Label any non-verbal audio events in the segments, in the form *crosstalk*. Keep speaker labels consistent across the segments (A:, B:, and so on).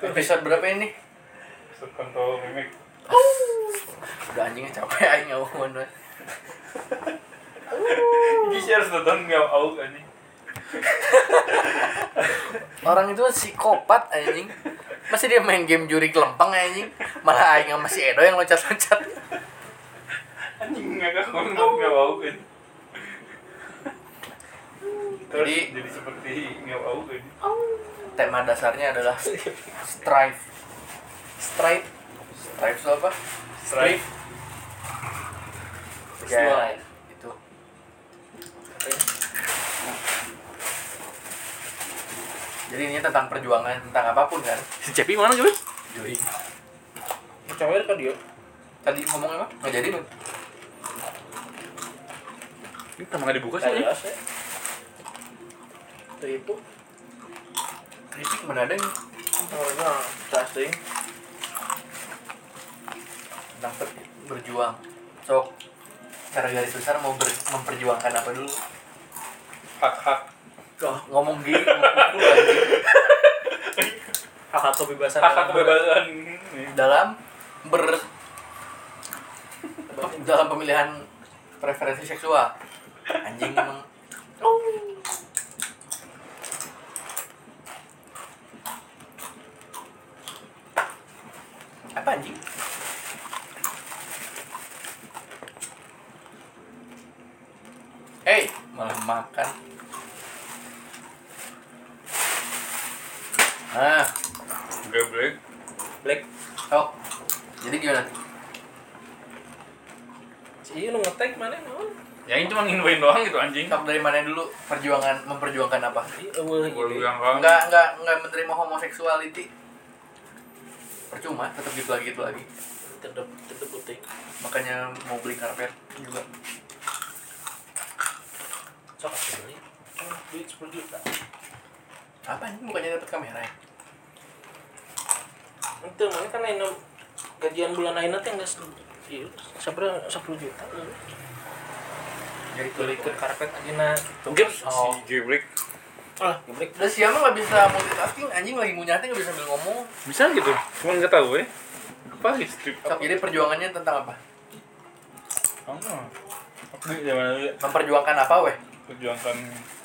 A: Episode berapa ini?
B: Subkontrol mimik.
A: Udah anjingnya capek aing ngomong.
B: Ini sih harus nonton nggak au anjing.
A: Orang itu psikopat anjing. Masih dia main game juri kelempang anjing. Malah aing sama si Edo yang loncat-loncat.
B: Anjing nggak ngomong nggak au kan. Terus
A: Jadi-
B: jadi seperti nggak au kan.
A: Tema dasarnya adalah strive. Strive. Strive itu apa?
B: Strive.
A: Ya, itu. Jadi ini tentang perjuangan tentang apa pun kan?
C: Si Cepi mana gue?
A: Juri.
D: Cawer kan dia.
A: Tadi ngomong apa? Nggak jadi Bang.
C: Ini kenapa nggak dibuka sih?
D: Ya. Itu itu.
A: Kritik mana ada yang
D: Oh, nah, casting.
A: tentang berjuang. Sok. Cara garis besar mau ber- memperjuangkan apa dulu?
B: Hak-hak.
A: Oh, ngomong gini, ngomong.
D: Hak hak kebebasan.
B: Hak-hak kebebasan.
A: dalam ber dalam pemilihan preferensi seksual anjing emang apa anjing Hey, malah makan. Ah,
B: Gak boleh.
D: Black.
A: oh. Jadi gimana?
D: Si lu ngetek mana naon?
B: Ya ini cuma nginwain doang gitu anjing.
A: Sok dari mana dulu perjuangan memperjuangkan apa? Enggak enggak enggak menerima homoseksuality. Percuma, tetap gitu lagi gitu lagi.
D: Tetep tetep putih.
A: Makanya mau beli karpet juga.
D: Sok atuh beli. Oh, duit 10 juta.
A: Apa ini bukannya dapat kamera ya?
D: Itu mana kan lain gajian bulan ayeuna teh geus iya sabra 10 juta. Ke karpet aja
B: Mungkin
A: Oh.
B: si Geblek.
D: Ah.
A: Udah siapa nggak bisa multitasking, anjing lagi ngunyah teh nggak bisa sambil ngomong.
B: Bisa gitu. Cuma nggak tahu ya. Apa strip?
A: Sok, jadi perjuangannya tentang apa?
B: Oh.
A: Memperjuangkan apa weh?
B: Perjuangkan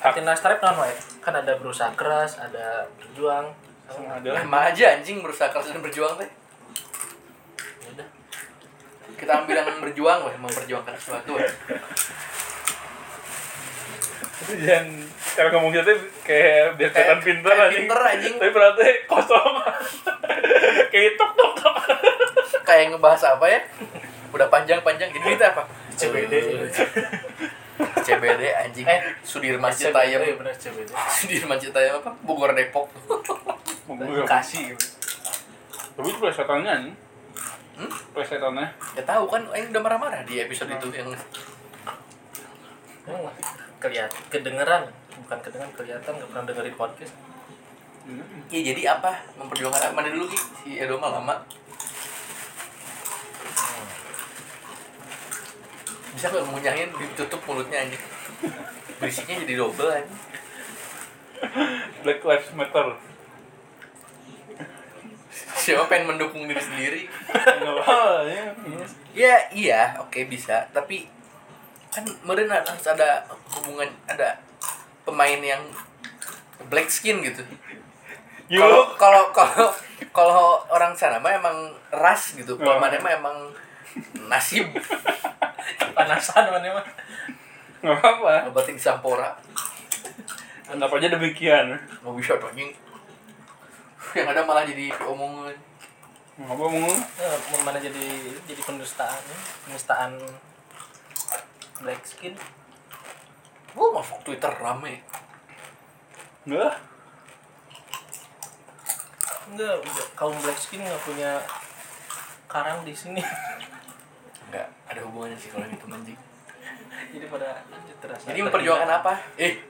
B: hak.
D: Atina strip naon wae? Kan ada berusaha keras, ada berjuang.
B: Sama ada.
A: Lama *laughs* aja anjing berusaha keras dan berjuang teh.
D: Ya udah.
A: Kita ambil yang berjuang weh, memperjuangkan sesuatu weh.
B: Itu jangan cara ngomong kita kayak biar kelihatan pinter
A: kayak
B: anjing.
A: pinter, anjing.
B: Tapi berarti kosong. *laughs* kayak tok tok tok.
A: Kayak ngebahas apa ya? Udah panjang-panjang ini kita apa?
D: CBD.
A: CBD anjing.
D: Eh,
A: Sudirman Citayam.
D: iya bener CBD.
A: Sudirman Citayam apa? Bogor Depok.
D: Bekasi gitu.
B: Tapi itu plesetannya nih.
A: Hmm?
B: Plesetannya.
A: Ya tahu kan, Aing udah marah-marah di episode itu yang
D: Oh, kelihatan kedengeran bukan kedengeran kelihatan nggak pernah dengerin podcast
A: Iya jadi apa? Memperjuangkan apa? Mana dulu Ki? Si Edo mah lama. Bisa nggak ngunyahin ditutup mulutnya anjing? Berisiknya jadi double anjing.
B: Black Lives Matter.
A: Siapa pengen mendukung diri sendiri?
B: Enggak apa ya.
A: Ya iya, oke bisa. Tapi kan meren harus ada hubungan ada pemain yang black skin gitu. Kalau kalau kalau kalau orang sana mah emang ras gitu. Kalau
B: Oh.
A: mana mah emang nasib.
D: panasan mana mah
B: Enggak apa.
A: Obatin sampora.
B: Anggap aja demikian.
A: Mau bisa anjing. Yang ada malah jadi omongan.
B: Apa mau
D: Eh, mana jadi jadi pendustaan pendustaan black skin
A: Gua masuk Twitter rame.
B: Enggak.
D: enggak udah, kaum black skin nggak punya karang di sini
A: Enggak, ada hubungannya sih kalau itu anjing.
D: jadi pada terasa
A: Jadi memperjuangkan apa? Eh,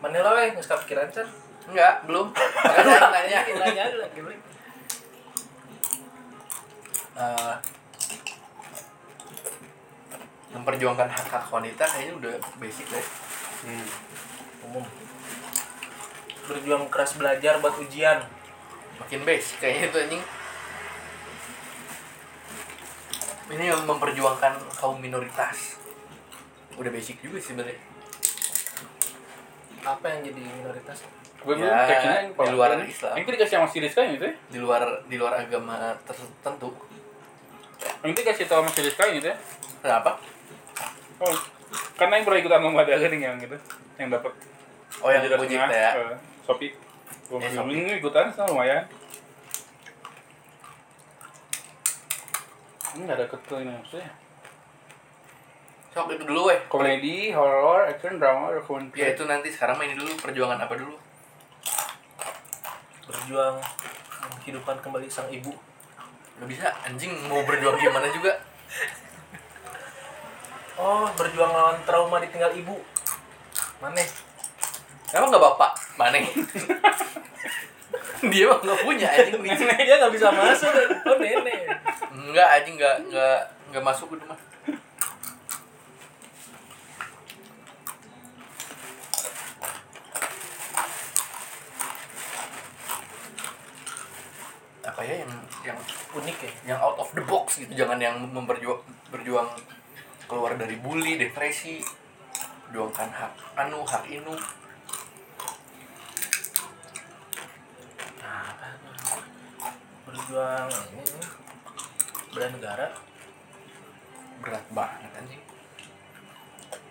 D: Manila weh nggak kepikiran kan
A: enggak, belum. Makanya *laughs* nanya.
D: nanya lagi.
A: Eh, memperjuangkan hak hak wanita kayaknya udah basic deh.
D: Umum. Berjuang keras belajar buat ujian.
A: Makin basic kayaknya itu anjing. Ini yang memperjuangkan kaum minoritas. Udah basic juga sih sebenarnya.
D: Apa yang jadi minoritas?
B: Gue
A: Ya,
B: belum
A: di luar
B: Ini
A: Islam.
B: Yang dikasih sama si Rizka ini tuh ya?
A: di luar di luar agama tertentu.
B: Yang itu kasih tau sama si Rizka ini tuh ya?
A: kenapa
B: Oh, karena yang pernah ikutan lomba dagang yang gitu Yang dapat
A: oh yang
B: tengah,
A: ya?
B: Eh, Shopee. Gue
A: Eh,
B: ini ikutan sama lumayan. Ini gak ada ketua ini maksudnya.
A: Sok itu dulu weh.
B: Komedi, horror, action, drama, dokumenter
A: ya itu nanti. Sekarang main dulu perjuangan apa dulu?
D: Berjuang menghidupkan kembali sang ibu.
A: Nggak bisa anjing. Mau berjuang gimana juga *laughs*
D: oh berjuang lawan trauma ditinggal ibu. Mana
A: emang nggak bapak? Mana dia mah nggak punya anjing.
D: Dia nggak bisa masuk. Oh nenek.
A: Enggak, anjing nggak nggak nggak masuk itu mah. Apa ya yang yang
D: unik ya?
A: yang out of the box gitu, jangan yang memperjuang berjuang keluar dari bully, depresi, perjuangkan hak anu, hak inu.
D: nah, berjuang ini bela negara
A: berat banget anjing.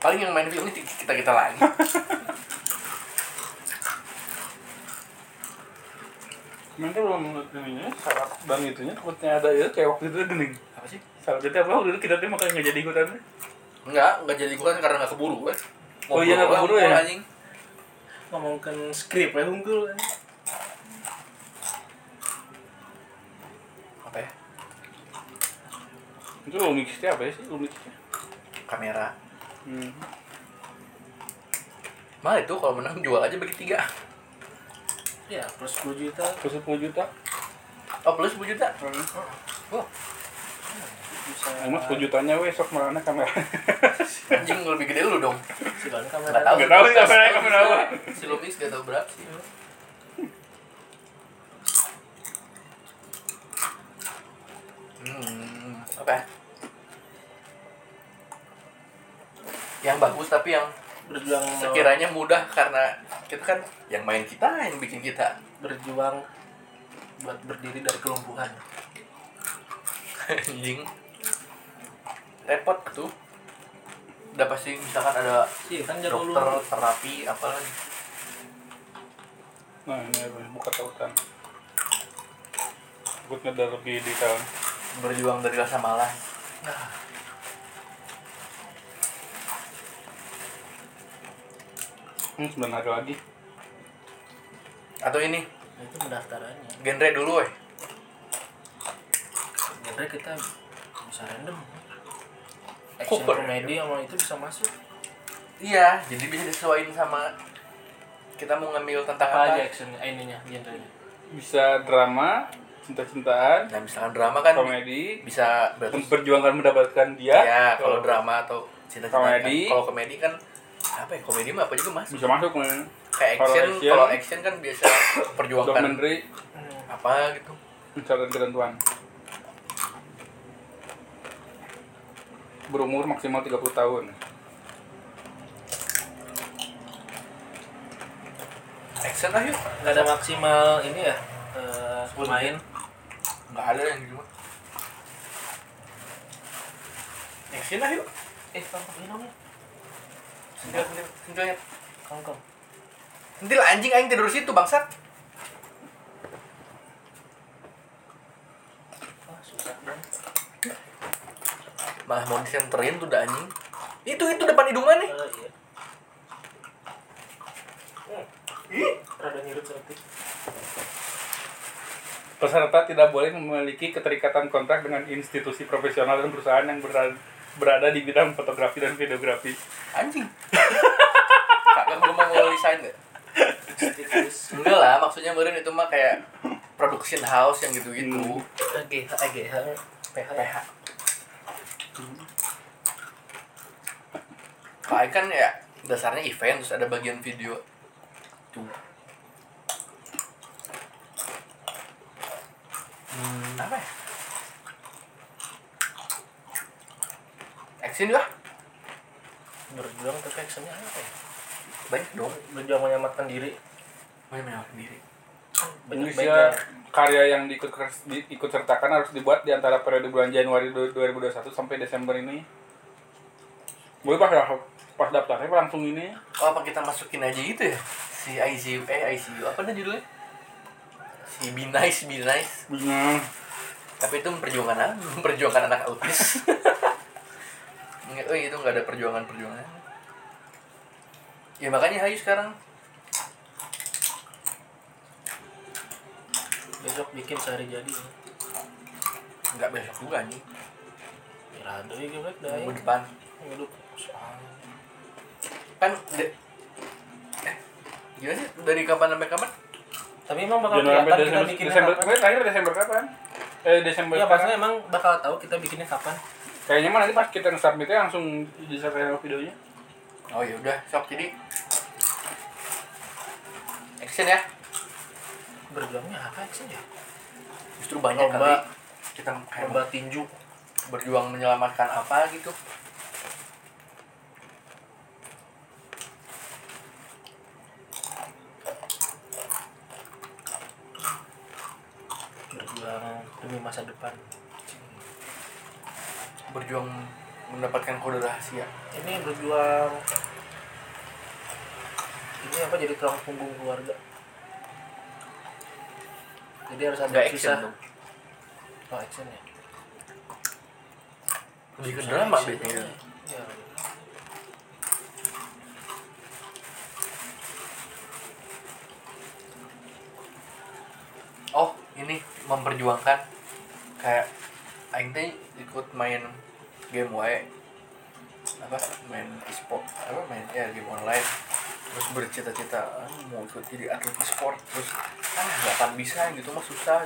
A: Paling yang main film ini kita kita lagi.
B: Memang belum ininya syarat dan itunya takutnya ada ya kayak waktu itu gening.
A: Apa sih?
B: Syarat itu apa itu kita tuh makanya nggak jadi ikutan.
A: Enggak, enggak jadi kan karena enggak keburu kan.
B: Oh iya, nggak keburu ya?
A: Anjing.
D: ngomongkan skrip ya unggul kan
A: Apa ya?
B: Itu mixnya apa ya sih? Lo mixnya?
A: Kamera.
B: Hmm.
A: Mal itu kalau menang jual aja bagi tiga.
D: ya plus 10 juta
B: Terus 10 juta.
A: Oh plus 10 juta. Oh,
D: bisa
B: Emang 10 jutanya weh sok mana kamera. *laughs*
A: anjing lebih gede lu dong.
D: silakan kamera
A: tahu.
B: Nggak tahu sih kamera kamera apa.
A: Si Lumix gak tahu berapa sih. Hmm, apa ya? Yang bagus tapi yang
D: berjuang
A: sekiranya mudah karena kita kan yang main kita yang bikin kita
D: berjuang buat berdiri dari kelumpuhan *laughs*
A: anjing repot tuh udah pasti misalkan ada
D: iya kan jago lu
A: dokter terapi apa lagi
B: Nah ini apa? Buka tautan. Takutnya ada lebih detail.
A: berjuang dari rasa malas
B: Hmm, 9 hari lagi.
A: atau ini
D: Nah, itu pendaftarannya
A: genre dulu weh
D: genre kita bisa random action
A: random.
D: komedi sama itu bisa masuk
A: iya jadi bisa disesuaikan sama kita mau ngambil tentang
D: apa
A: apa,
D: aja action eh, ininya genrenya
B: Bisa drama, cinta-cintaan,
A: nah misalkan drama kan
B: komedi,
A: bisa berarti
B: memperjuangkan mendapatkan dia.
A: ya kalau drama atau cinta cinta
B: Komedi.
A: kalau komedi kan apa ya komedi mah apa juga mas
B: bisa masuk men.
A: kayak
B: Kalau
A: action
B: action,
A: kalau action kan biasa *coughs* perjuangkan
B: Dokumenter,
A: apa gitu
B: misalkan ketentuan. Berumur maksimal 30 tahun.
A: action lah yuk.
D: Nggak ada maksimal ini ya eh,
A: Sepuluh
D: main.
A: Nggak ada yang gitu action lah yuk.
D: Eh kamu ini namanya
A: sentil sentil sentilnya
D: kamu kamu
A: sentil anjing aing tidur situ bangsat
D: ah susah banget
A: malah mau disenterin tuh udah anjing. Itu itu depan hidung mana
D: Eh, iya. Rada berarti
B: Peserta tidak boleh memiliki keterikatan kontrak dengan institusi profesional dan perusahaan yang berada, berada di bidang fotografi dan videografi.
A: anjing. *laughs* Kagak gue mau resign gak
D: Stikus
A: enggak lah maksudnya meren itu mah kayak production house yang gitu-gitu.
B: Hmm.
D: AGH AGH PH
A: PH kayak kan ya dasarnya event terus ada bagian video. Tuh. Hmm. apa ya? Action juga?
D: Berjuang tapi actionnya apa ya?
A: Banyak dong.
D: Berjuang menyelamatkan diri.
A: Menyelamatkan diri.
B: Indonesia karya yang diikut diikut sertakan harus dibuat di antara periode bulan Januari du- 2021 sampai Desember ini. Boleh pas pas daftarnya langsung ini?
A: oh apa kita masukin aja gitu ya si ICU eh ICU apa dah judulnya si Be Nice Be Nice
B: Bingung.
A: tapi itu memperjuangkan apa? memperjuangkan anak autis *laughs* Nggak, oh itu nggak ada perjuangan perjuangan ya makanya hayu sekarang
D: besok bikin sehari jadi.
A: Nggak besok juga nih
D: ya ada ya gue dah
A: minggu depan.
D: Minggu
A: kan de- eh gimana sih? Dari kapan sampai kapan?
D: Tapi emang bakal
B: Januari
D: kita
B: Desember.
D: bikinnya
B: Desember
D: kapan?
B: Kemarin terakhir Desember kapan? Eh Desember
D: ya
B: sekarang.
D: maksudnya emang bakal tahu kita bikinnya kapan.
B: Kayaknya mah nanti pas kita nge-submitnya langsung disertai videonya.
A: oh ya udah sok jadi. Action ya
D: berjuangnya apa action ya
A: justru banyak
D: Lomba.
A: kali. Kita
D: lomba tinju.
A: berjuang menyelamatkan apa gitu.
D: Berjuang demi masa depan.
A: Berjuang mendapatkan kode rahasia.
D: Ini berjuang. Ini apa jadi tulang punggung keluarga jadi harus ada kisah
A: action dong.
D: Oh action ya?
A: Lebih ke drama biasanya
D: ya.
A: oh ini memperjuangkan. Kayak aing teh ikut main game wae. Apa? Main e-sport. Apa main? Ya game online. Terus bercita-cita ah, mau ikut jadi atlet e-sport. Terus ah nggak akan bisa gitu mah susah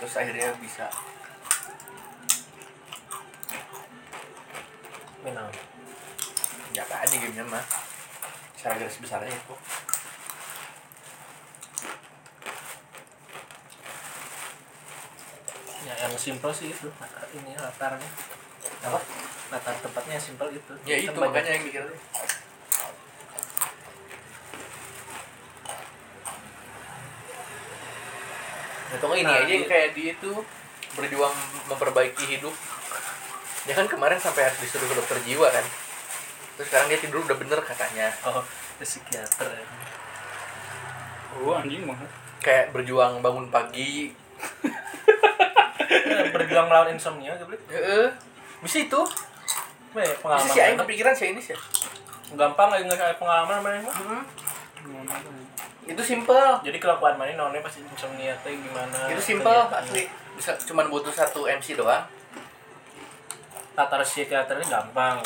A: terus akhirnya bisa.
D: Menang.
A: ya apa aja gamenya mah. Secara garis besarnya itu.
D: Ya yang simpel sih itu latar- ini latarnya.
A: Apa?
D: Latar tempatnya simpel itu.
A: Ya
D: Kan
A: itu makanya yang mikir Atau ini
D: Nah,
A: aja yang
D: di-
A: kayak dia itu berjuang memperbaiki hidup. Dia kan kemarin sampai harus disuruh ke dokter jiwa kan. Terus sekarang dia tidur udah bener katanya.
D: oh ke psikiater ya.
B: Oh anjing mah.
A: Kayak berjuang bangun pagi.
D: Ya, berjuang melawan insomnia gitu
A: Heeh. Bisa itu. Bisa
D: pengalaman
A: sih aing
D: mana?
A: kepikiran sih ini sih.
D: gampang lagi nggak kayak pengalaman mana mah
A: Itu simple.
D: jadi kelakuan mana nonnya pasti insomnia teh gimana
A: Itu simple asli. Bisa cuman butuh satu MC doang.
D: latar psikiater ini gampang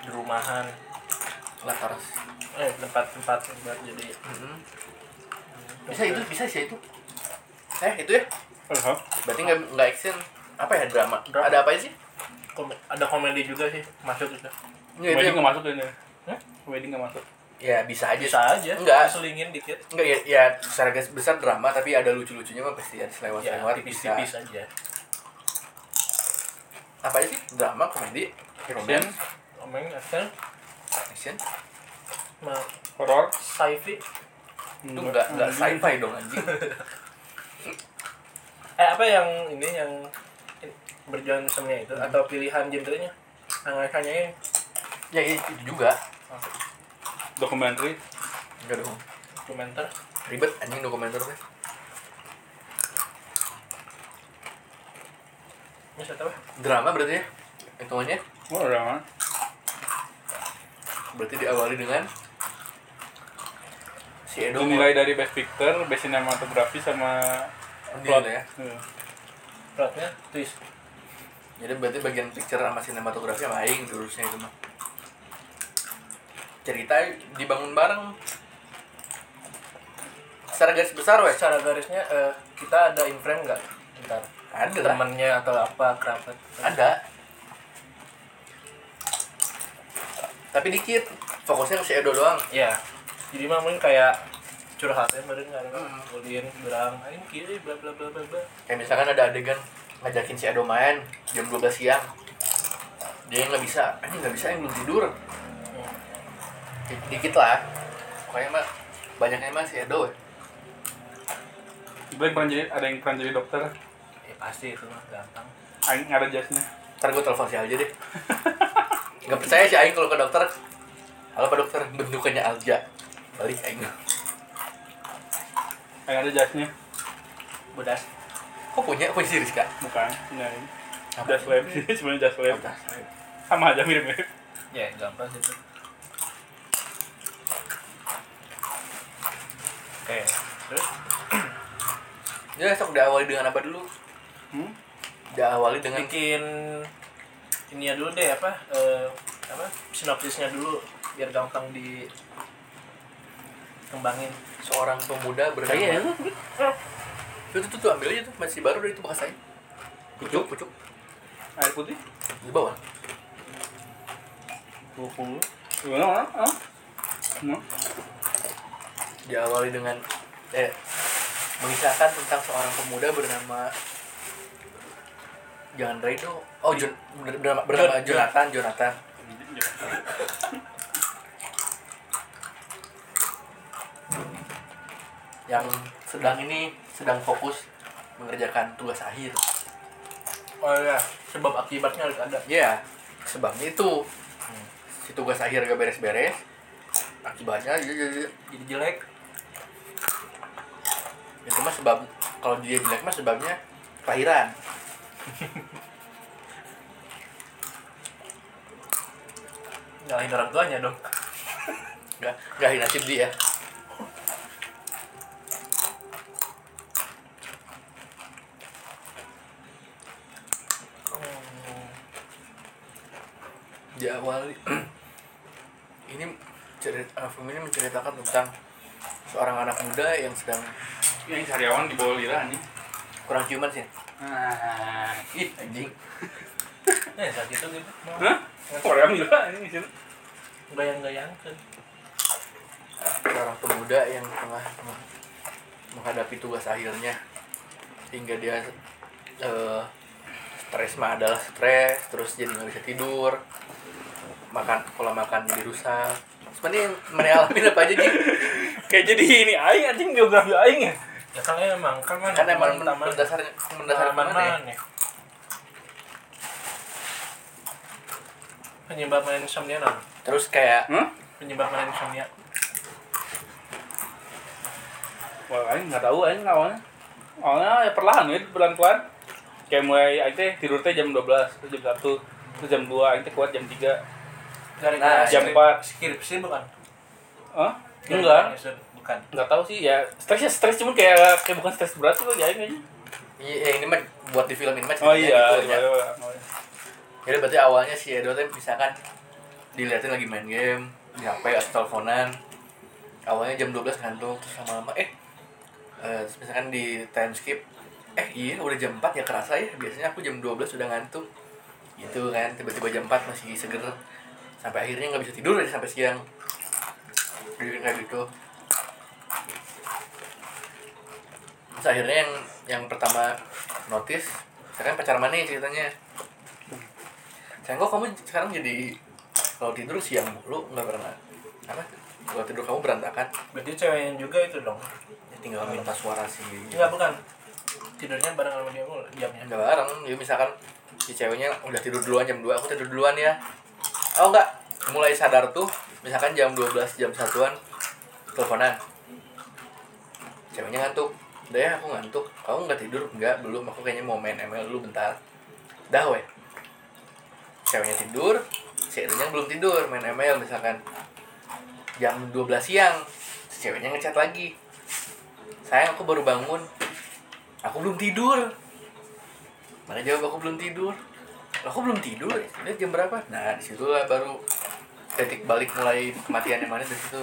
D: di rumahan
A: Lah harus.
D: eh tempat-tempat buat jadi
A: Mm-hmm. Bisa itu, bisa sih itu. Eh, itu ya.
B: Alham.
A: Berarti nggak nggak action. Apa ya drama?
D: Drama.
A: Ada apa sih?
D: Kom- ada komedi juga sih masuk itu
A: itu
B: Wedding nggak masuk ini.
D: Hah?
B: Wedding nggak masuk.
A: Ya bisa aja.
D: bisa aja
A: Enggak.
D: selingin dikit
A: Enggak ya, ya secara garis besar drama tapi ada lucu-lucunya mah pasti ada
D: ya
A: selewat-selewat bisa.
D: tipis-tipis aja
A: Apa aja sih? Drama, komedi, romance,
D: omeng action
A: action.
D: mah
B: Horor.
D: sci-fi
A: Itu enggak enggak sci-fi dong anjing. *laughs*
D: eh apa yang ini yang berjuang insomnia itu atau pilihan genrenya yang hanya
A: ya itu juga.
B: Dokumenter.
A: Enggak dong.
D: dokumenter
A: Ribet anjing dokumenter teh. Drama berarti ya? Hitungannya
B: Oh mah.
A: berarti diawali dengan si Edo
B: Dinilai dari best picture, best cinematography sama
A: plot ya.
B: Iya.
D: plotnya twist
A: Jadi berarti bagian picture sama sinematografi sama aing terusnya itu mah. Cerita dibangun bareng. Secara garis besar wes
D: secara garisnya eh, kita ada in frame nggak ntar
A: ada lah.
D: temannya atau apa kerabat
A: Ada. Tapi dikit. Fokusnya ke si Edo doang.
D: ya jadi mah mungkin kayak curhatnya meureun kan
A: Hmm.
D: ulin berang aing kieu bla bla bla bla bla
A: kayak misalkan ada adegan ngajakin si Edo main jam 12 siang dia nggak bisa ini *clears throat* nggak bisa yang belum tidur. Dikit, lah pokoknya mah banyaknya mah si Edo ya.
B: Gue pernah jadi ada yang pernah jadi dokter.
D: ya pasti itu mah gampang
B: Aing ada jasnya.
A: ntar gue telepon si Alja deh nggak percaya si Aing kalau ke dokter halo pak dokter bentukannya Alja balik Aing
B: Aing ada jasnya.
D: bodas
A: kok punya punya si Rizka
B: Bukan, ini Aing.
A: Apa?
B: Jas lab sih, *laughs* sebenarnya jas lab. Sama aja mirip-mirip.
D: ya gampang sih oke terus
A: ya sok diawali dengan apa dulu
B: Hmm?
A: diawali dengan
D: bikin ini ya dulu deh apa eh, apa sinopsisnya dulu biar gampang di kembangin
A: seorang pemuda bernama
B: Kayaknya
A: itu tuh, tuh ambil aja tuh masih baru dari itu bekas saya pucuk pucuk
B: air putih.
A: di bawah
B: Buku. Gimana? Ah? Hmm?
A: diawali dengan eh mengisahkan tentang seorang pemuda bernama jangan Raido oh Jon, ber- bernama, bernama
D: Jon-
A: Jonathan Jonathan. Yang sedang ini sedang fokus mengerjakan tugas akhir.
D: Oh ya sebab akibatnya harus ada.
A: Ya sebabnya itu. Si tugas akhir gak beres-beres akibatnya dia jadi
D: jadi jelek
A: itu mah sebab kalau dia jelek mah sebabnya kelahiran.
D: Nyalahin orang tuanya dong.
A: Nggak nggak nasib dia. Diawali *clears throat* ini cerita film ini menceritakan tentang seorang anak muda yang sedang
B: Yang sariawan di bawah lira nih.
A: kurang ciuman sih
B: Ah.
A: ih anjing
D: ya *laughs* saat itu gitu
B: Hah? Korea lira ini sih.
D: gayang-gayang kan
A: seorang pemuda yang tengah meng- menghadapi tugas akhirnya hingga dia eh, stres mah adalah stres terus jadi nggak bisa tidur makan pola makan jadi rusak sebenarnya yang mana alamin apa aja sih *laughs*
B: Kayak jadi ini aing anjing geografi aing ya.
D: Ya kan emang kan mana
A: kan emang mendasar mendasar mana ya?
D: penyebab main insomnia non
A: terus kayak
B: Hah?
D: penyebab main insomnia
B: Wah, aing nggak tahu aing awalnya. Awalnya ya perlahan ya, pelan-pelan. Kayak mulai aing teh tidur teh jam 12, terus jam 1, terus jam 2, aing teh kuat jam 3.
D: gara-gara
A: Nah,
B: jam 4.
D: skripsi bukan
B: Hah? Enggak.
D: Bukan
B: Nggak tahu sih ya. Stresnya stres cuman kayak kayak bukan stres berat sih aing aja.
A: iya ini mah buat di film ini mah
B: Oh iya,
A: gitu
B: iya, iya.
A: Jadi berarti awalnya si Edo teh misalkan dilihatin lagi main game di HP atau teleponan. Awalnya jam 12 ngantuk terus lama-lama eh eh, terus misalkan di time skip eh iya udah jam 4 ya kerasa ya biasanya aku jam 12 sudah ngantuk gitu kan tiba-tiba jam 4 masih seger sampai akhirnya nggak bisa tidur aja sampai siang jadi kayak gitu terus akhirnya yang yang pertama notice sekarang pacar mana nih ceritanya? Sayang kok kamu sekarang jadi kalau tidur siang mulu nggak pernah apa? Kalau tidur kamu berantakan.
D: Berarti ceweknya juga itu dong.
A: Ya tinggal minta suara sih.
D: Enggak bukan. Tidurnya bareng sama dia mulu jamnya.
A: Nggak bareng. Jadi misalkan si ceweknya udah tidur duluan jam 2 aku tidur duluan ya. Oh enggak. Mulai sadar tuh misalkan jam 12 jam satuan teleponan. Ceweknya ngantuk udah ya aku ngantuk. Kamu nggak tidur? Enggak belum. Aku kayaknya mau main ML dulu bentar. Dah weh. Ceweknya tidur si Edonya belum tidur main ML misalkan. Jam 12 siang si ceweknya ngechat lagi. Sayang aku baru bangun. Aku belum tidur. Mana jawab aku belum tidur? Aku belum tidur? Lihat jam berapa? Nah di situlah baru titik balik mulai kematian yang mana dari situ.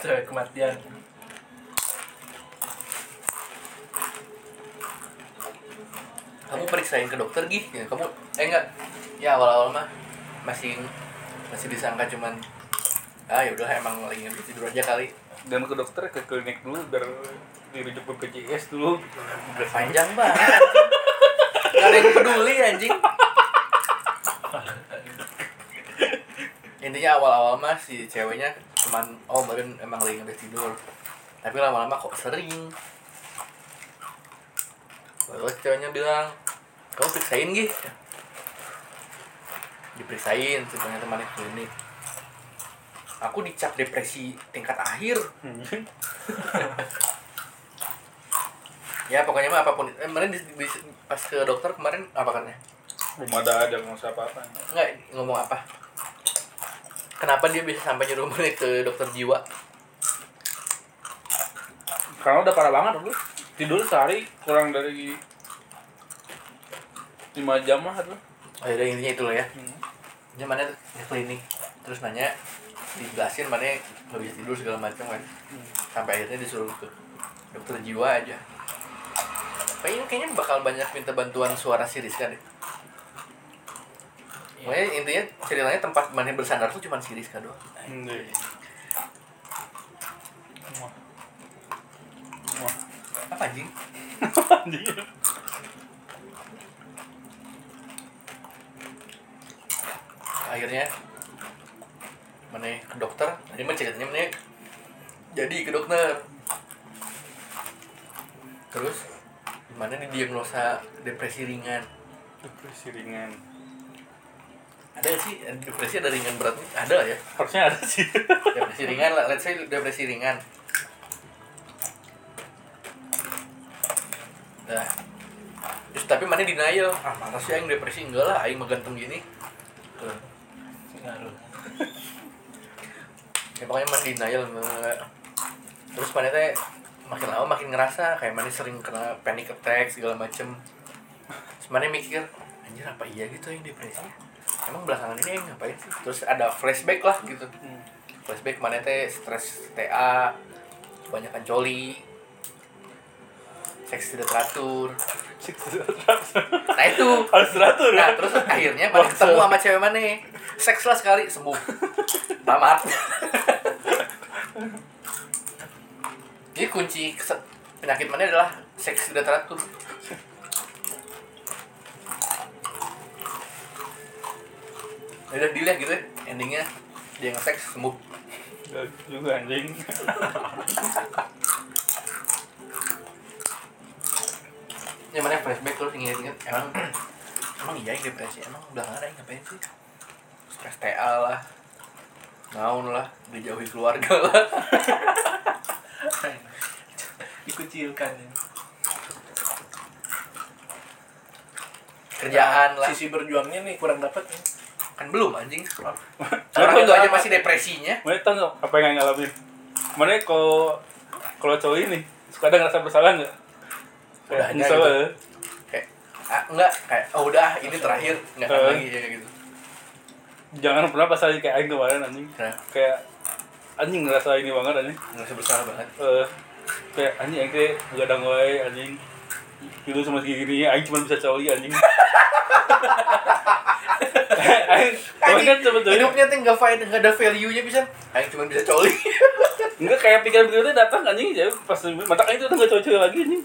D: Cewek kematian
A: kamu periksain ke dokter gih ya kamu eh enggak. Ya awal-awal mah masih masih disangka cuman ah ya udah emang lagi tidur aja kali.
B: Dan ke dokter ke klinik dulu biar dirujuk BPJS dulu.
A: Panjang banget Gak ada yang peduli anjing. Intinya awal-awal mah si ceweknya cuman oh mungkin emang lagi nggak tidur. Tapi lama-lama kok sering. Lalu ceweknya bilang kamu periksain gih diperiksain sebenarnya temannya klinik. Aku dicap depresi tingkat akhir. Ya pokoknya mah apa pun. Eh, kemarin di- di- pas ke dokter kemarin apa kan ya
B: belum ada ada nggak usah apa-apa
A: nggak ngomong apa? Kenapa dia bisa sampai nyuruh balik ke dokter jiwa?
B: Karena udah parah banget dulu tidur sehari kurang dari lima jam lah tuh
A: oh ya intinya itu lah ya.
B: Hmm.
A: dia mana ke klinik. Terus nanya dijelasin mana nggak bisa tidur segala macam kan. Sampai akhirnya disuruh ke dokter jiwa aja. Kayaknya kayaknya bakal banyak minta bantuan suara si Rizka deh. Pokoknya intinya ceritanya tempat mana bersandar tuh cuma si Rizka doang.
B: Hmm. Wah. Wah.
A: apa anjing? *laughs*
B: Anjing.
A: Akhirnya mana ke dokter. Ini mah ceritanya mana jadi ke dokter. Terus nih diagnosa depresi ringan?
B: Depresi ringan.
A: Ada sih? Depresi ada ringan berat nih? ada ya?
B: Harusnya ada sih. *laughs*
A: Depresi ringan lah. Let's say depresi ringan. Nah terus tapi mana denial? Ah mana sih aing depresi. Enggak lah aing mah ganteng gini. Tuh. Ya pokoknya mana denial terus mana teh makin lama makin ngerasa kayak mana sering kena panic attack segala macem. Mana mikir anjir apa iya gitu yang depresi emang belakangan ini yang ngapain sih? Terus ada flashback lah gitu. Flashback mana teh stres TA kebanyakan coli seks tidak teratur. Nah itu.
B: Harus teratur
A: nah
B: ya?
A: terus akhirnya mana ketemu sama cewek mana seks lah sekali sembuh. Tamat. Jadi kunci penyakit mana adalah seks tidak teratur. Ya udah dilihat gitu ya? Endingnya dia nge-seks sembuh.
B: Juga anjing *laughs*
A: ya mana flashback terus inget-inget emang emang iya yang depresi. Emang belakangan aing ngapain sih? Stres TA lah. Naon lah. Dijauhi keluarga lah. *laughs*
D: Dikucilkan ya.
A: kerjaan lah.
D: Sisi berjuangnya nih kurang dapat ya.
A: kan belum anjing. Orang itu aja masih depresinya?
B: Mana nggak apa yang ngalamin mana kalau kalau cowok ini suka ada ngerasa bersalah nggak
A: Udah
B: kayak nyesel
A: gitu.
B: ya.
A: kayak ah, enggak. Kayak oh udah ini terakhir. Enggak
B: Eh.
A: lagi ya kayak gitu.
B: Jangan pernah pas lagi kayak aing kemarin anjing.
A: Nah
B: kayak anjing ngerasa ini banget anjing.
A: Ngerasa bersalah banget.
B: Eh, kayak anjing aing teh gak ada ngoy anjing. Itu cuma segini aing cuma bisa coli anjing. Aing kan sebetulnya
A: hidupnya tuh nggak faedah nggak ada value nya bisa. Aing cuma bisa coli.
B: Enggak kayak pikiran begitu datang anjing. Ya pas mata aing tuh udah gak coli lagi anjing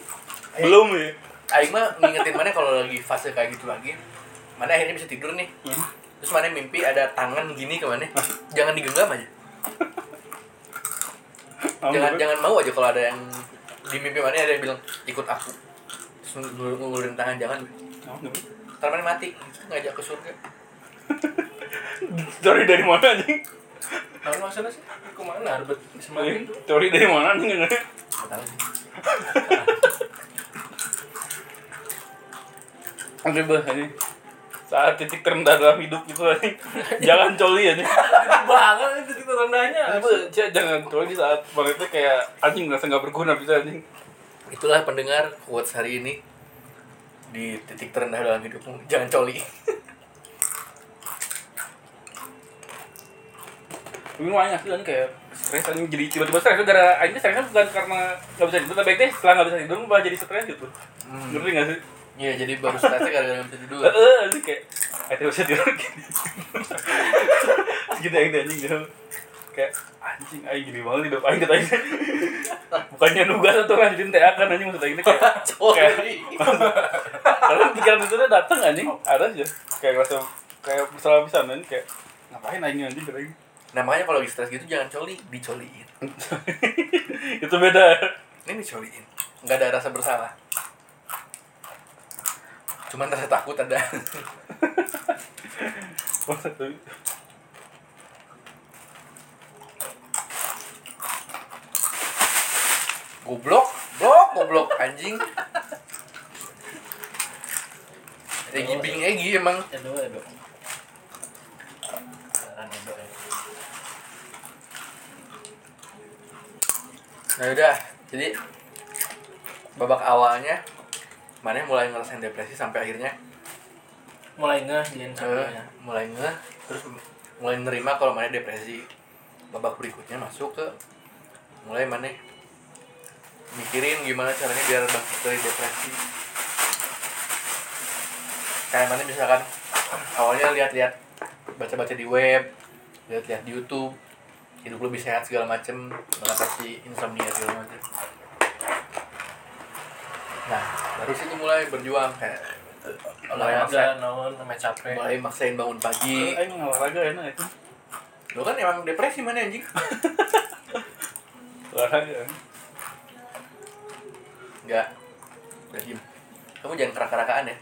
B: belum ya?
A: Aing mah ngingetin mana kalau lagi fase kayak gitu lagi mana akhirnya bisa tidur nih.
B: Hmm.
A: terus mana mimpi ada tangan gini ke mana? Jangan digenggam aja. Jangan jangan mau aja kalau ada yang di mimpi mana ada yang bilang ikut aku. Terus ngul- ngulurin tangan jangan. Ntar mana mati? Ngajak ke surga. *laughs*
B: Cori dari mana anjing?
D: Nah, masalah sih? Ke mana? Arbet semakin tuh.
B: Cori dari mana anjing?
A: Tahu *laughs*
B: Oke bah ini saat titik terendah dalam hidup itu. *laughs* Jangan coli anjing.
D: banget itu titik rendahnya.
B: Apa, Cia, jangan coli saat itu kayak anjing merasa nggak berguna bisa anjing.
A: itulah pendengar quotes hari ini di titik terendah dalam hidupmu jangan coli *laughs*
B: Ini banyak sih kan kayak stres anjing jadi tiba-tiba stres gara anjing stresnya bukan karena nggak bisa tidur tapi deh setelah nggak bisa tidur malah jadi stres gitu.
A: Hmm.
B: Ngerti nggak sih?
A: Iya jadi baru stresnya gara-gara bisa tidur
B: Eh, anjing kayak tidak bisa tidur gini. Gitu anjing anjing gitu. Kayak anjing aing gini banget hidup aing katanya bukannya nugas atau lanjutin TA kan anjing maksud aing teh kayak *laughs*
A: Coli.
B: Karena pikiran itu tuh dateng anjing, ada aja. Kayak ngerasa kayak salah bisa anjing kayak ngapain anjing anjing kata aing.
A: Nah makanya kalau lagi stres gitu jangan coli, dicoliin. *laughs*
B: itu beda.
A: Ini dicoliin. Nggak ada rasa bersalah. Cuman rasa takut ada. *laughs* Goblok, blok, goblok anjing. Egi bing Egi emang.
D: Edo Edo ya
A: Nah udah, jadi babak awalnya mana mulai ngerasain depresi sampai akhirnya
D: mulai ngeh jadiin
A: eh,
D: sampingnya
A: mulai ngeh terus mulai nerima kalau mana depresi. Babak berikutnya masuk ke mulai mana mikirin gimana caranya biar bangkit dari depresi. Kayak mana misalkan awalnya lihat-lihat baca-baca di web lihat-lihat di YouTube hidup lebih sehat segala macem mengatasi insomnia segala macem nah dari situ mulai berjuang kayak maksa,
D: olahraga naon namanya capek
A: mulai maksain bangun pagi
B: aing olahraga enak itu.
A: lo kan emang depresi mana anjing *laughs*
B: Olahraga.
A: Enggak. Udah diem. Kamu jangan kerak-kerakaan ya.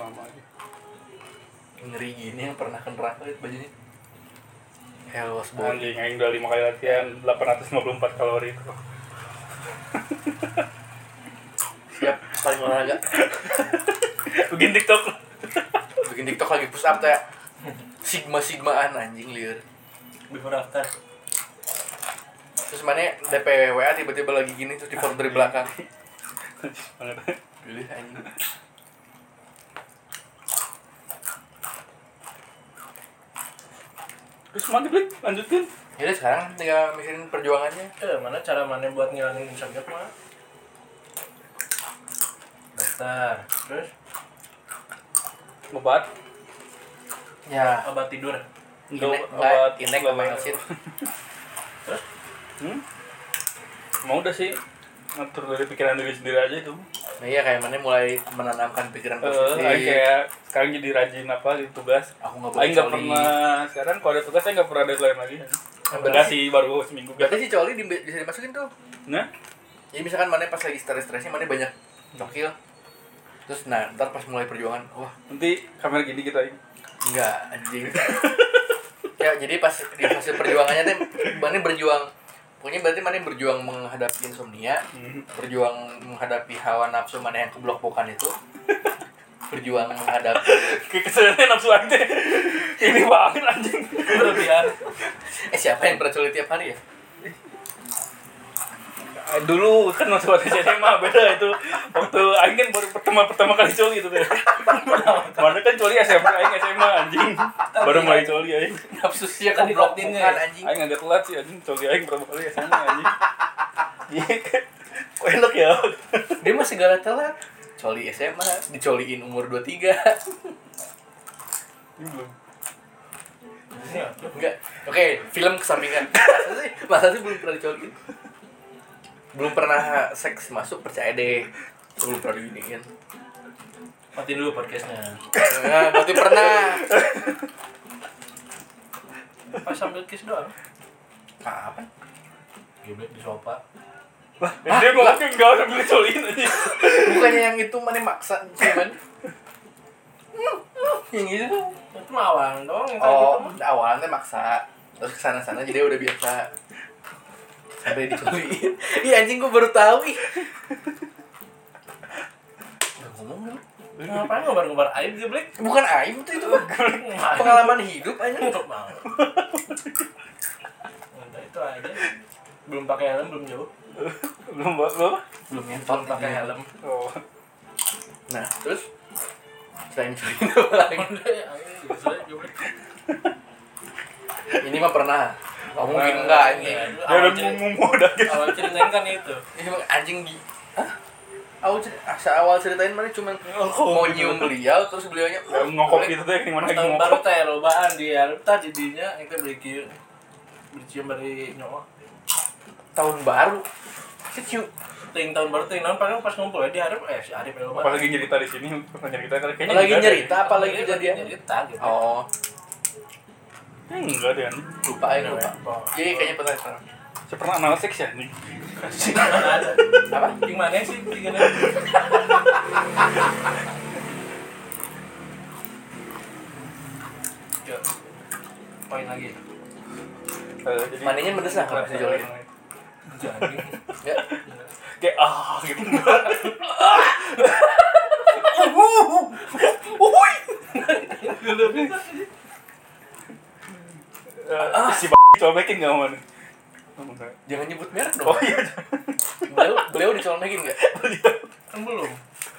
B: Lama aja.
A: Ngeri gini yang pernah ke neraka bajunya. Hell was born.
B: Anjing aing udah 5 kali latihan 854 kalori itu.
A: Siap paling olahraga.
B: Bikin TikTok.
A: Bikin TikTok lagi push up tuh ya. Sigma sigmaan anjing liur.
D: before after
A: Terus mana DPWA tiba-tiba lagi gini terus di dari belakang.
B: Banget.
A: Pilih anjing.
B: Terus mantep lanjutin.
A: Jadi sekarang tinggal mikirin perjuangannya.
D: eh mana cara mana buat ngilangin insomnia mah daftar terus
B: Obat.
A: Ya.
D: obat tidur
A: Inek,
B: Obat-
A: inek
B: obat-
A: sama Elsin. *laughs*
B: Hmm? Mau udah sih ngatur dari pikiran diri sendiri aja itu.
A: Nah iya kayak mana mulai menanamkan pikiran
B: Eh,
A: positif.
B: aing kayak sekarang jadi rajin apa di tugas.
A: Aku nggak boleh
B: nggak
A: coli.
B: pernah sekarang kalau ada tugas saya nggak pernah deadline lagi.
A: berarti-
B: Enggak sih baru seminggu
A: Berarti si coli di, bisa dimasukin tuh.
B: Nah,
A: Jadi misalkan mana pas lagi stres-stresnya mana banyak cokil. Terus nah ntar pas mulai perjuangan, wah
B: nanti kamera gini kita aing.
A: enggak anjing. *laughs* ya jadi pas di fase perjuangannya tuh mana berjuang pokoknya berarti mana berjuang menghadapi insomnia
B: Hmm.
A: berjuang menghadapi hawa nafsu mana yang keblok-blokan itu berjuang menghadapi *laughs*
B: kesannya nafsu teh. Ini banget anjing.
D: berlebihan
A: eh siapa yang pernah tiap hari ya
B: Dulu kan waktu waktu SMA *laughs* beda itu waktu aing kan baru pertama pertama kali coli itu teh. Mana kan coli SMP aing SMA anjing. Baru mulai coli aing.
A: nafsu sih
D: latinnya
A: bukan
D: ya?
A: anjing
B: Aing agak telat sih anjing coli aing pertama kali SMA anjing. Iya. Kok enak ya?
A: dia mah segala telat coli SMA dicoliin umur 23
B: Ini belum.
A: Enggak. Oke, film kesampingan. Masa sih? Masa sih belum pernah dicoliin? Belum pernah seks masuk percaya deh. Belum pernah diginiin.
D: mati dulu podcastnya
A: Nah, berarti pernah.
D: pas sambil kiss doang
A: Kapan?
D: geblek di sofa
B: Lah, dia ngomongnya enggak udah beli coliin anjing.
A: Bukannya yang itu mana maksa cuman. yang itu tuh.
D: itu mah awal doang yang kayak
A: Oh,
D: gitu
A: awalnya maksa. Terus ke sana sana jadi udah biasa. Sampai dicoliin. Ih anjing gua baru tahu ih. Udah ngomong dulu.
D: ngapain ngobar-ngobar aib geblek
A: Bukan aib tuh itu mah. pengalaman hidup aja.
D: Untuk mau. Udah itu aja. Belum pakai helm belum jauh.
B: Belum buat belum.
A: Belum nyentot
D: pakai helm.
B: Oh.
A: Nah, terus selain apa lagi?
D: Ya, geblek. *laughs*
A: Ini mah pernah. Oh, mungkin enggak anjing.
D: Ya,
B: Dia udah
D: cerita-
B: ngomong udah gitu.
D: Awal ceritanya kan itu.
A: Anjing di Hah? awal cer- asa awal ceritain mana cuman mau nyium beliau terus beliaunya
B: ngokok gitu tuh yang mana lagi
D: tahun baru
B: ngokok
D: teh lobaan di Arta jadinya itu beli kieu. Beli cium dari nyawa
A: tahun baru. Kecil
D: ting tahun baru ting naon paling pas ngumpul ya di Arif eh si Arif ya
B: apa
D: lobaan.
B: Lagi cerita di sini pernah cerita kayaknya
A: lagi
B: deh.
A: nyerita apa lagi kejadian.
D: cerita gitu.
A: Oh
B: Enggak deh
A: lupa ya lupa. jadi kayaknya pernah pernah
B: saya pernah anal seks ya nih *laughs*
A: apa?
D: Di mana sih *laughs* Yuk, poin lagi.
B: Eh, jadi
A: Mananya mendesak kalau bisa jolin.
D: Jadi,
A: ya
B: kayak ah gitu *laughs* Eh, si cobekin nggak mau? Nih
A: jangan nyebut merek dong.
B: Oh iya
A: beliau beliau dicolmekin nggak? *laughs*
D: Kan belum.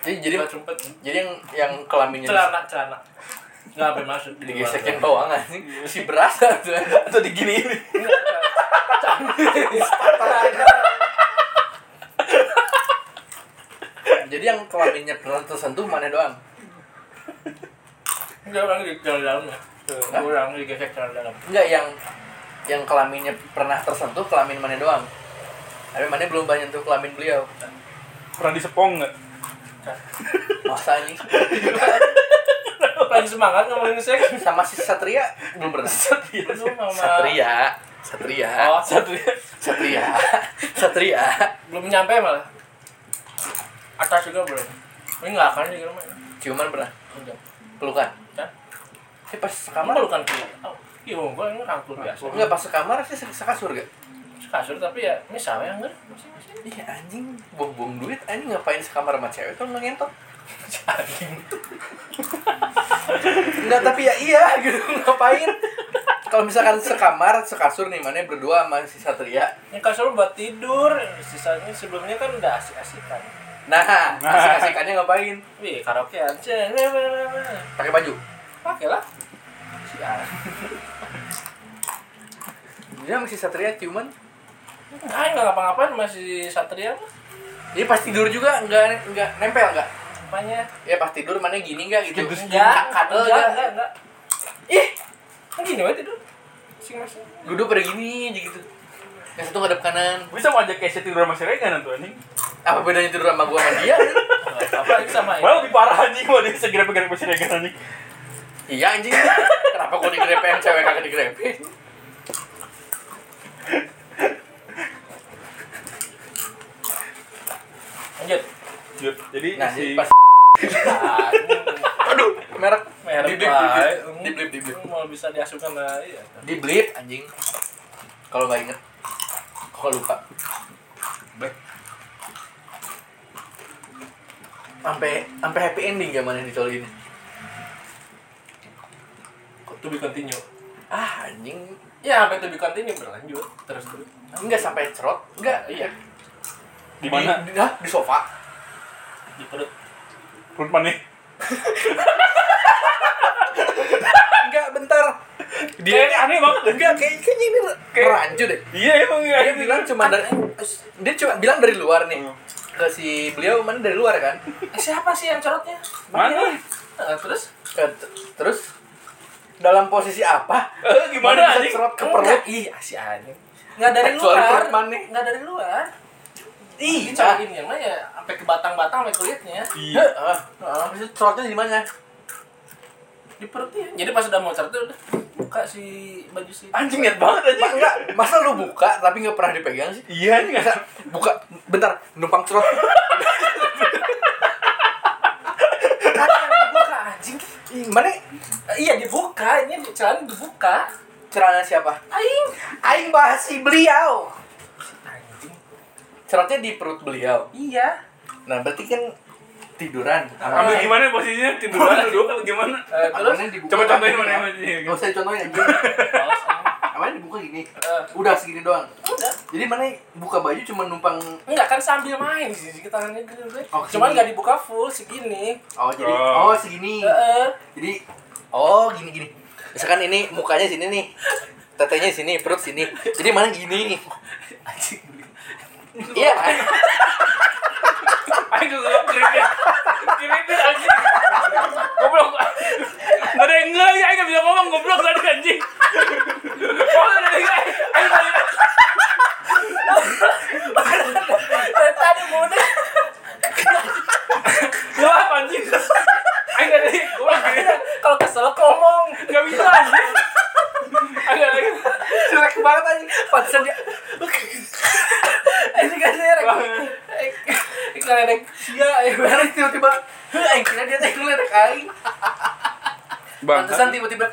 A: Jadi jadi
D: sempet.
A: jadi yang yang kelaminnya
D: celana celana. Nggak apa masuk.
A: Digesekin doang anjing si berasa tuh
B: atau diginiin?
A: Jadi yang kelaminnya pernah tersentuh mana doang?
D: Enggak orang di dalamnya
A: Hah?
D: orang digesek celana dalam.
A: Enggak yang yang kelaminnya pernah tersentuh kelamin mana doang. Tapi mana belum banyak tuh kelamin beliau.
B: Pernah disepong nggak?
A: Masa anjing *laughs*
D: paling semangat ngomongin seks.
A: Sama si Satria? Belum pernah.
D: Belum sama
A: Satria. Satria.
D: Oh
B: satu ya
A: Satria. *laughs* Satria.
D: Belum nyampe malah. Atas juga belum. Ini nggak akan juga mah
A: ciuman pernah? Pelukan? Eh pas
D: kamar
A: sekamar
D: lu kan oh iya gua ini rangkul biasa.
A: Enggak pas sekamar sih se- sekasur gak?
D: Kasur tapi ya misalnya enggak? Masing-masing
A: Iya anjing, buang-buang duit anjing. Ngapain sekamar sama cewek kalau nggak ngentot? *laughs* Enggak, tapi ya iya gitu. *laughs* Ngapain? Kalau misalkan sekamar, sekasur nih mana berdua sama si Satria.
D: ini kasur buat tidur. Sisanya sebelumnya kan udah asik-asikan.
A: Nah, asik-asikannya ngapain?
D: wih karaokean. Ceng
A: Pakai baju.
D: pakai lah
A: Dia sama si Satria ciuman.
D: Ah, nggak ngapa-ngapain masih Satria mah.
A: Dia pas tidur juga enggak enggak nempel enggak?
D: Apanya?
A: Ya pas tidur mana gini enggak gitu.
D: Enggak,
A: kadel
D: enggak,
A: enggak.
D: enggak, enggak.
A: Ih,
D: Kan gini wae tidur. Masing-masing.
A: duduk pada gini aja gitu. Yang satu ngadep kanan.
B: bisa mau ajak Keisha tidur sama si Regan tuh anjing
A: Apa bedanya tidur sama gua sama dia?
D: Apa sama ya?
B: malah lebih parah anjing kalau dia segera pegang sama si Regan anjing
A: Iya anjing. Kenapa gua digrepe yang cewek kagak digrepe?
D: Lanjut.
B: Yud, jadi
A: Nah,
B: si
A: pas Aduh, merek
D: Merek
A: Di blip, di blip, di blip.
D: Mau bisa diasuhkan lah iya.
A: di blip anjing. Kalau nggak inget, kok lupa.
D: Blip.
A: Sampai sampai happy ending gak mana dicol ini?
D: To be continue.
A: Ah anjing,
D: Ya, sampai to be continue berlanjut terus terus.
A: enggak sampai cerot, enggak, iya.
B: di mana
A: Di, di, di sofa.
D: Di perut.
B: perut mana
A: Enggak, bentar.
B: dia ini aneh banget
A: Enggak, kayak kayaknya ini
B: Kayak-
A: rancu deh.
B: iya emang ya
A: Dia bilang cuma dari dia cuma bilang dari luar nih.
B: Hmm.
A: Ke si beliau mana dari luar kan?
D: Eh, siapa sih yang corotnya?
B: mana
D: Nah, terus
A: Ke- terus dalam posisi apa?
B: eh gimana
A: Mana bisa
B: anjing
A: cerot ke perut?
D: ih si anjing. Enggak dari luar.
A: mana?
D: Enggak dari luar.
A: Ih,
D: Dicolokin yang mah ya sampai ke batang-batang sampai kulitnya.
B: iya
A: Heeh. Maksudnya cerotnya di mana?
D: Di perutnya. Jadi pas udah mau cerot udah buka si baju si
A: Anjing niat banget anjing. enggak, masa lu buka tapi nggak pernah dipegang sih?
B: iya
A: Masa buka bentar numpang cerot. *laughs*
D: Kan yang dibuka anjing.
A: Ih, Mana
D: Iya dibuka, ini celana dibuka.
A: celana siapa?
D: Aing.
A: Aing bahas si beliau.
D: Anjing.
A: Cerotnya di perut beliau.
D: Iya.
A: Nah, berarti kan tiduran.
B: ambil gimana posisinya tiduran duduk atau gimana
D: Eh, terus
B: coba contohin mana
A: ya?
B: yang posisinya
A: Gak usah contohin kemarin dibuka gini.
D: Uh.
A: udah segini doang.
D: Udah.
A: Jadi mana buka baju cuma numpang
D: enggak kan sambil main sih kita tangannya kan? gitu
A: oh,
D: cuman nggak dibuka full segini.
A: Oh jadi
B: oh,
A: oh segini.
D: Uh.
A: jadi oh gini gini misalkan ini mukanya sini nih. Tetenya sini perut sini. Jadi mana gini? Iya. Aku Aduh, gue krimit aja.
D: anjing.
A: Goblok.
B: Gak ada
D: yang nge, ya
A: gak bisa ngomong goblok tadi
B: anjing
D: tadi muda
B: gua anjing ayo dari gua
D: kalau kesel ngomong nggak bisa anjing
B: ayo dari
A: jelek banget anjing pantesan dia anjing kan jelek ngeledek sia
B: ya
A: bareng tiba-tiba anjing dia teh ngeledek kain, pantesan tiba-tiba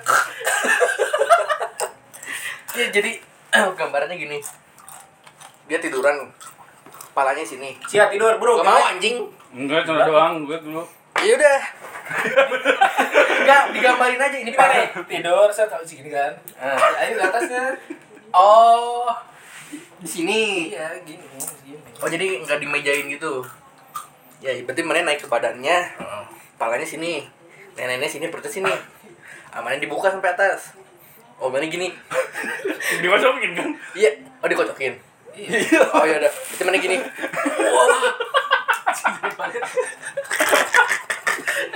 A: gini. Dia tiduran, kepalanya sini.
D: sia tidur bro
A: Gak mau anjing.
B: enggak cuma doang gue dulu.
A: Ya udah. Enggak, digambarin aja ini pakai.
D: tidur saya tahu segini kan
A: Nah,
D: ayo di atasnya
A: Oh, di sini.
D: iya gini gini
A: Oh jadi nggak dimejain gitu? Ya berarti mana naik ke badannya, palanya sini, neneknya sini, perutnya sini, amannya dibuka sampai atas. Oh mana gini? *laughs*
B: Dimasukin kan?
A: Iya, oh dikocokin.
D: iya
A: Oh iya udah, berarti mana gini?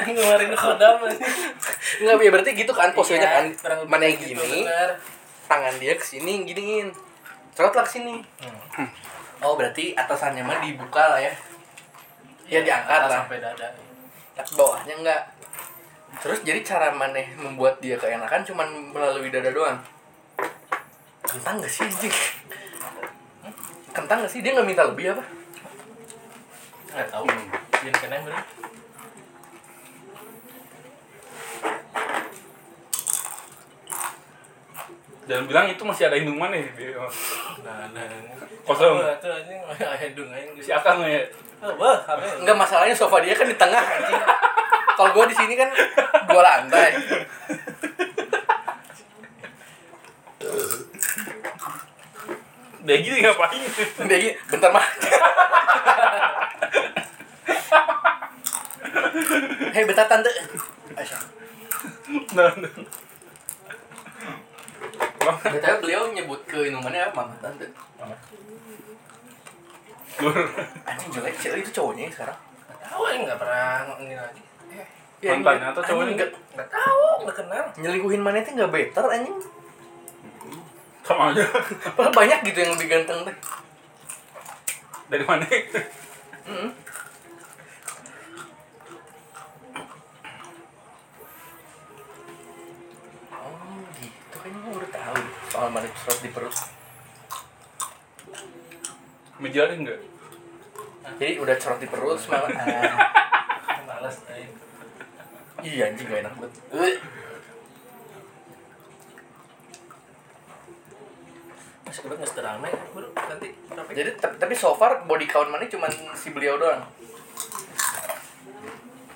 D: ngeluarin kodam aja.
A: Enggak, ya berarti gitu kan posisinya
D: Iya,
A: kan, mana
D: gitu,
A: gini,
D: benar.
A: tangan dia ke sini giniin, cerot lah ke sini.
D: Hmm.
A: Oh berarti atasannya mah dibuka lah ya? Ya diangkat lah.
D: sampai dada
A: Tapi bawahnya enggak. Terus jadi cara maneh membuat dia keenakan cuman melalui dada doang. Kentang gak sih anjing? Kentang gak sih? Dia nggak minta lebih apa?
D: nggak tahu biar kena bener
B: Jangan bilang itu masih ada hidung mana ya?
D: nah nah
B: Kosong.
D: Oh, itu anjing ayah dong anjing
B: Si Akang ya.
D: oh wah apa
A: Enggak masalahnya sofa dia kan di tengah anjing. Kalau gua di sini kan dua lantai.
B: Gitu ngapain?
A: Gini, bentar mah. Hei bentar tante. Aisyah.
B: Nah, nah.
A: Betulnya beliau nyebut ke minumannya apa? Mama tante. Anjing jelek sih itu cowoknya sekarang.
D: nggak tahu ya nggak pernah ini lagi eh
A: Ya,
B: Mantannya atau cowoknya?
A: nggak
D: nggak tahu nggak kenal
A: nyelingkuhin mana itu nggak better anjing.
B: Sama aja.
A: Padahal banyak gitu yang lebih ganteng teh.
B: Dari mana?
A: Mm. Oh gitu kayaknya gue udah tahu soal manik serot di perut.
B: Meja ada enggak?
A: Jadi udah cerot di perut semalam. *laughs* Ah.
D: malas aja
A: Iya anjing gak enak banget. Eh,
D: masih udah nggak seterame bro nanti berapa
A: Jadi tapi, tapi so far body count mana cuman si beliau doang.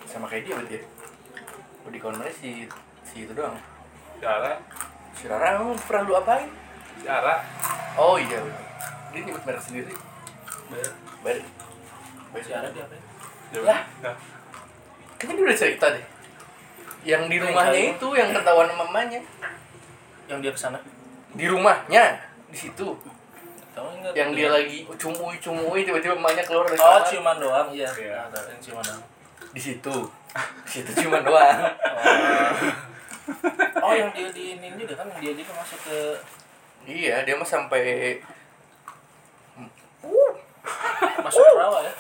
A: Sama kayak dia berarti ya. Body count mana si si itu doang.
B: Cara.
A: Si Rara emang pernah lu apain?
B: Cara.
A: Oh iya. Dia nyebut merek sendiri.
D: Ber-
A: Baik. Baik.
D: siaran dia apa ya?
B: Ya.
A: Kayaknya dia udah cerita deh. Yang di rumahnya
D: kali.
A: itu yang ketahuan mamanya.
D: yang dia ke sana
A: Di rumahnya di situ. Yang dia lagi cumui cumui tiba-tiba mamanya keluar dari
D: oh
A: kamar.
D: ciuman doang iya
B: Iya.
D: ada yang ciuman doang
A: Di situ. Di situ cuma doang. *laughs*
D: oh yang dia di ini juga kan dia juga masuk ke
A: Iya, dia mah sampai
D: masuk ke rawa ya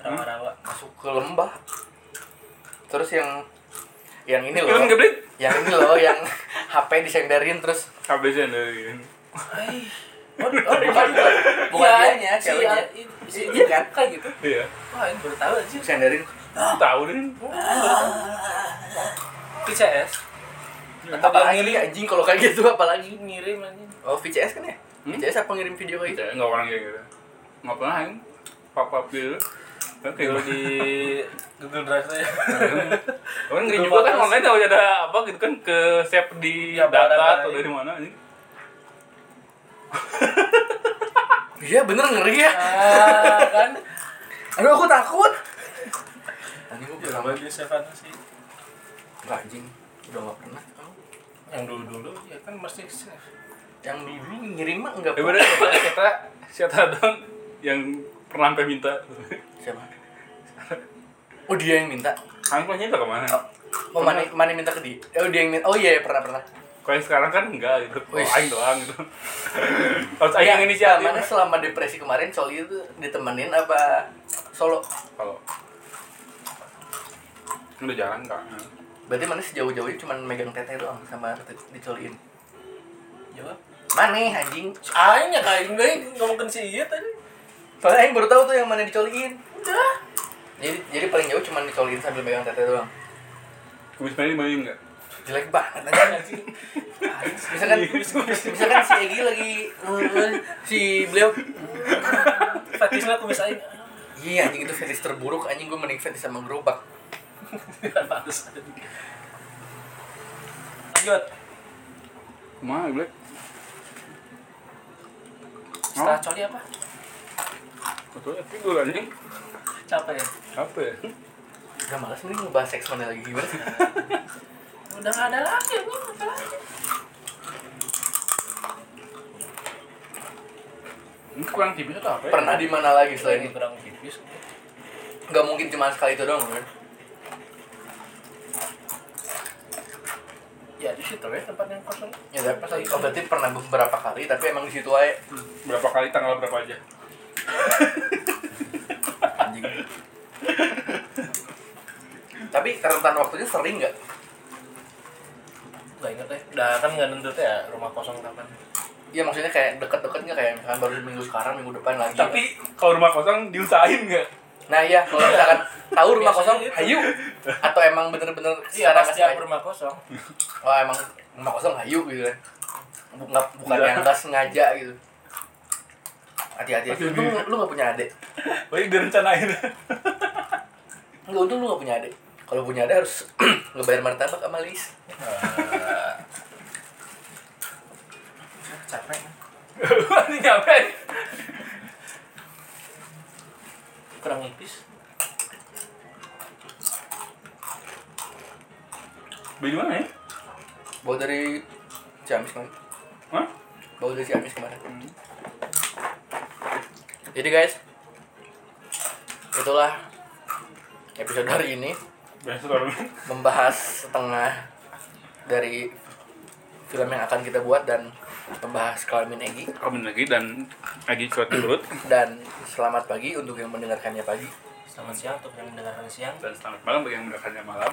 D: rawa-rawa
A: masuk ke lembah. Terus yang yang ini loh.
B: Kan gede.
A: Yang ini loh yang HP disenderin terus
B: dari
D: Ay,
A: Oh, oh bukan bukan. Bukan
D: Iya,
A: dianya,
D: si-
A: ceweknya.
D: si,
A: Iya kan?
D: kayak gitu
B: Iya.
D: wah ini baru tahu aja
A: Disenderin.
B: Tahu deh.
D: VCS atau dia
A: Apalagi
D: ngirim
A: anjing kalau kayak gitu apalagi.
D: ngirim aja
A: Oh, VCS kan ya?
B: Hmm?
A: VCS apa ngirim video kayak gitu?
B: Tidak, enggak orang kayak gitu. Enggak pernah yang papa gitu. Kan
D: kalau
B: gitu.
D: di Google Drive saya *laughs*
B: Kan ngeri juga kan online tahu ada apa gitu kan ke save di
D: Ya,
B: data
D: barang-barang.
B: atau dari mana ini.
A: Iya bener ngeri ya.
D: ah kan
A: Aduh aku takut. Anjing gue
D: ya
A: bilang
D: di save sih
A: Enggak anjing, udah gak pernah.
D: yang dulu dulu ya kan mesti save
A: Yang dulu ngirim mah enggak
B: Ya bener kita kita siapa dong yang pernah sampai minta.
A: Siapa? Oh dia yang minta.
B: Kan punya itu ke mana?
A: Oh mana mana minta ke dia? Oh dia yang minta. Oh iya pernah pernah.
B: Kalau yang sekarang kan enggak gitu. Oh, aing doang gitu. *laughs* Harus aing yang
A: Ya,
B: inisiatif.
A: Mana selama depresi kemarin Coli itu ditemenin apa solo?
B: Kalau udah jalan kak.
A: Berarti mana sejauh-jauhnya cuma megang teteh doang sama dicoliin.
D: jawab
A: Mana anjing?
D: Aing ya kayak ngomongin si iya tadi
A: Soalnya Aing baru tahu tuh yang mana dicoliin.
D: udah
A: jadi jadi paling jauh cuma dicoliin sambil megang tete doang.
B: Kumis pengen main nggak?
A: Jelek banget aja anjing. Misalkan misalkan si Egi lagi eh, si beliau.
D: Fetisnya kumis aing.
A: Iya anjing itu fetish terburuk. Anjing gue mending fetish sama gerobak.
D: Lanjut.
B: Kumaha Black?
D: setelah coli apa
B: Betul ya tidur anjing.
D: capek ya
B: ya?
A: udah malas nih ngebahas seks mana lagi gimana sih *laughs*
D: udah nggak ada lagi ini apa lagi
B: Ini kurang tipis atau apa ya?
A: pernah di mana lagi selain itu
D: kurang tipis
A: nggak mungkin cuma sekali itu doang kan
D: ya di situ ya tempat yang kosong
A: ya tapi oh, berarti pernah beberapa kali tapi emang di situ aja
B: Berapa kali tanggal berapa aja?
A: Anjing. Tapi rentan waktunya sering nggak?
D: Nggak inget deh. Udah kan nggak nentu ya rumah kosong kapan.
A: Iya maksudnya kayak deket-deket nggak? Kayak misalkan baru minggu sekarang minggu depan lagi.
B: Tapi kalau rumah kosong diusahain nggak?
A: nah iya kalau misalkan tahu rumah
D: Biasanya
A: kosong
D: gitu.
A: hayu. atau emang bener-bener
D: iya
A: secara
D: tiap
A: sengaja?
D: rumah kosong.
A: wah emang rumah kosong hayu gitu kan bukan bukan
B: Iya.
A: yang nggak sengaja gitu hati-hati untung
B: iya.
A: lu nggak punya adik *laughs*
B: Lagi direncanain.
A: Enggak, untung lu gak punya adik. Kalau punya adik harus *clears throat* ngebayar martabak sama Lis.
D: capek *laughs*
B: Ini ngapain?
D: kurang nipis
B: Beli di mana ya?
A: Bawa dari Ciamis kemarin.
B: Hah?
A: Bawa dari Ciamis kemarin. Jadi guys, itulah episode hari ini. Membahas setengah dari film yang akan kita buat dan membahas kelamin Egi
B: Komen lagi dan lagi surat perut
A: dan selamat pagi untuk yang mendengarkannya pagi.
D: selamat siang untuk yang mendengarkan siang.
B: Dan selamat malam bagi yang mendengarkannya malam.